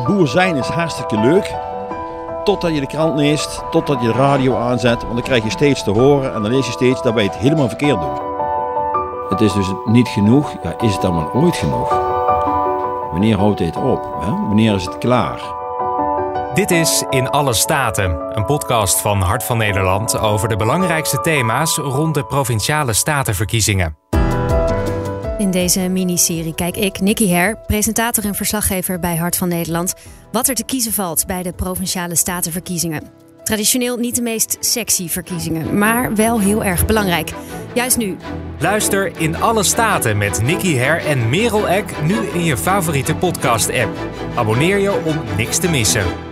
de boer zijn is hartstikke leuk. Totdat je de krant leest, totdat je de radio aanzet. Want dan krijg je steeds te horen en dan lees je steeds dat wij het helemaal verkeerd doen. Het is dus niet genoeg. Ja, is het dan maar ooit genoeg? Wanneer houdt dit op? Wanneer is het klaar? Dit is In Alle Staten, een podcast van Hart van Nederland over de belangrijkste thema's rond de provinciale statenverkiezingen. In deze miniserie kijk ik, Nicky Her, presentator en verslaggever bij Hart van Nederland, wat er te kiezen valt bij de provinciale statenverkiezingen. Traditioneel niet de meest sexy verkiezingen, maar wel heel erg belangrijk. Juist nu. Luister in alle staten met Nicky Her en Merel Eck nu in je favoriete podcast-app. Abonneer je om niks te missen.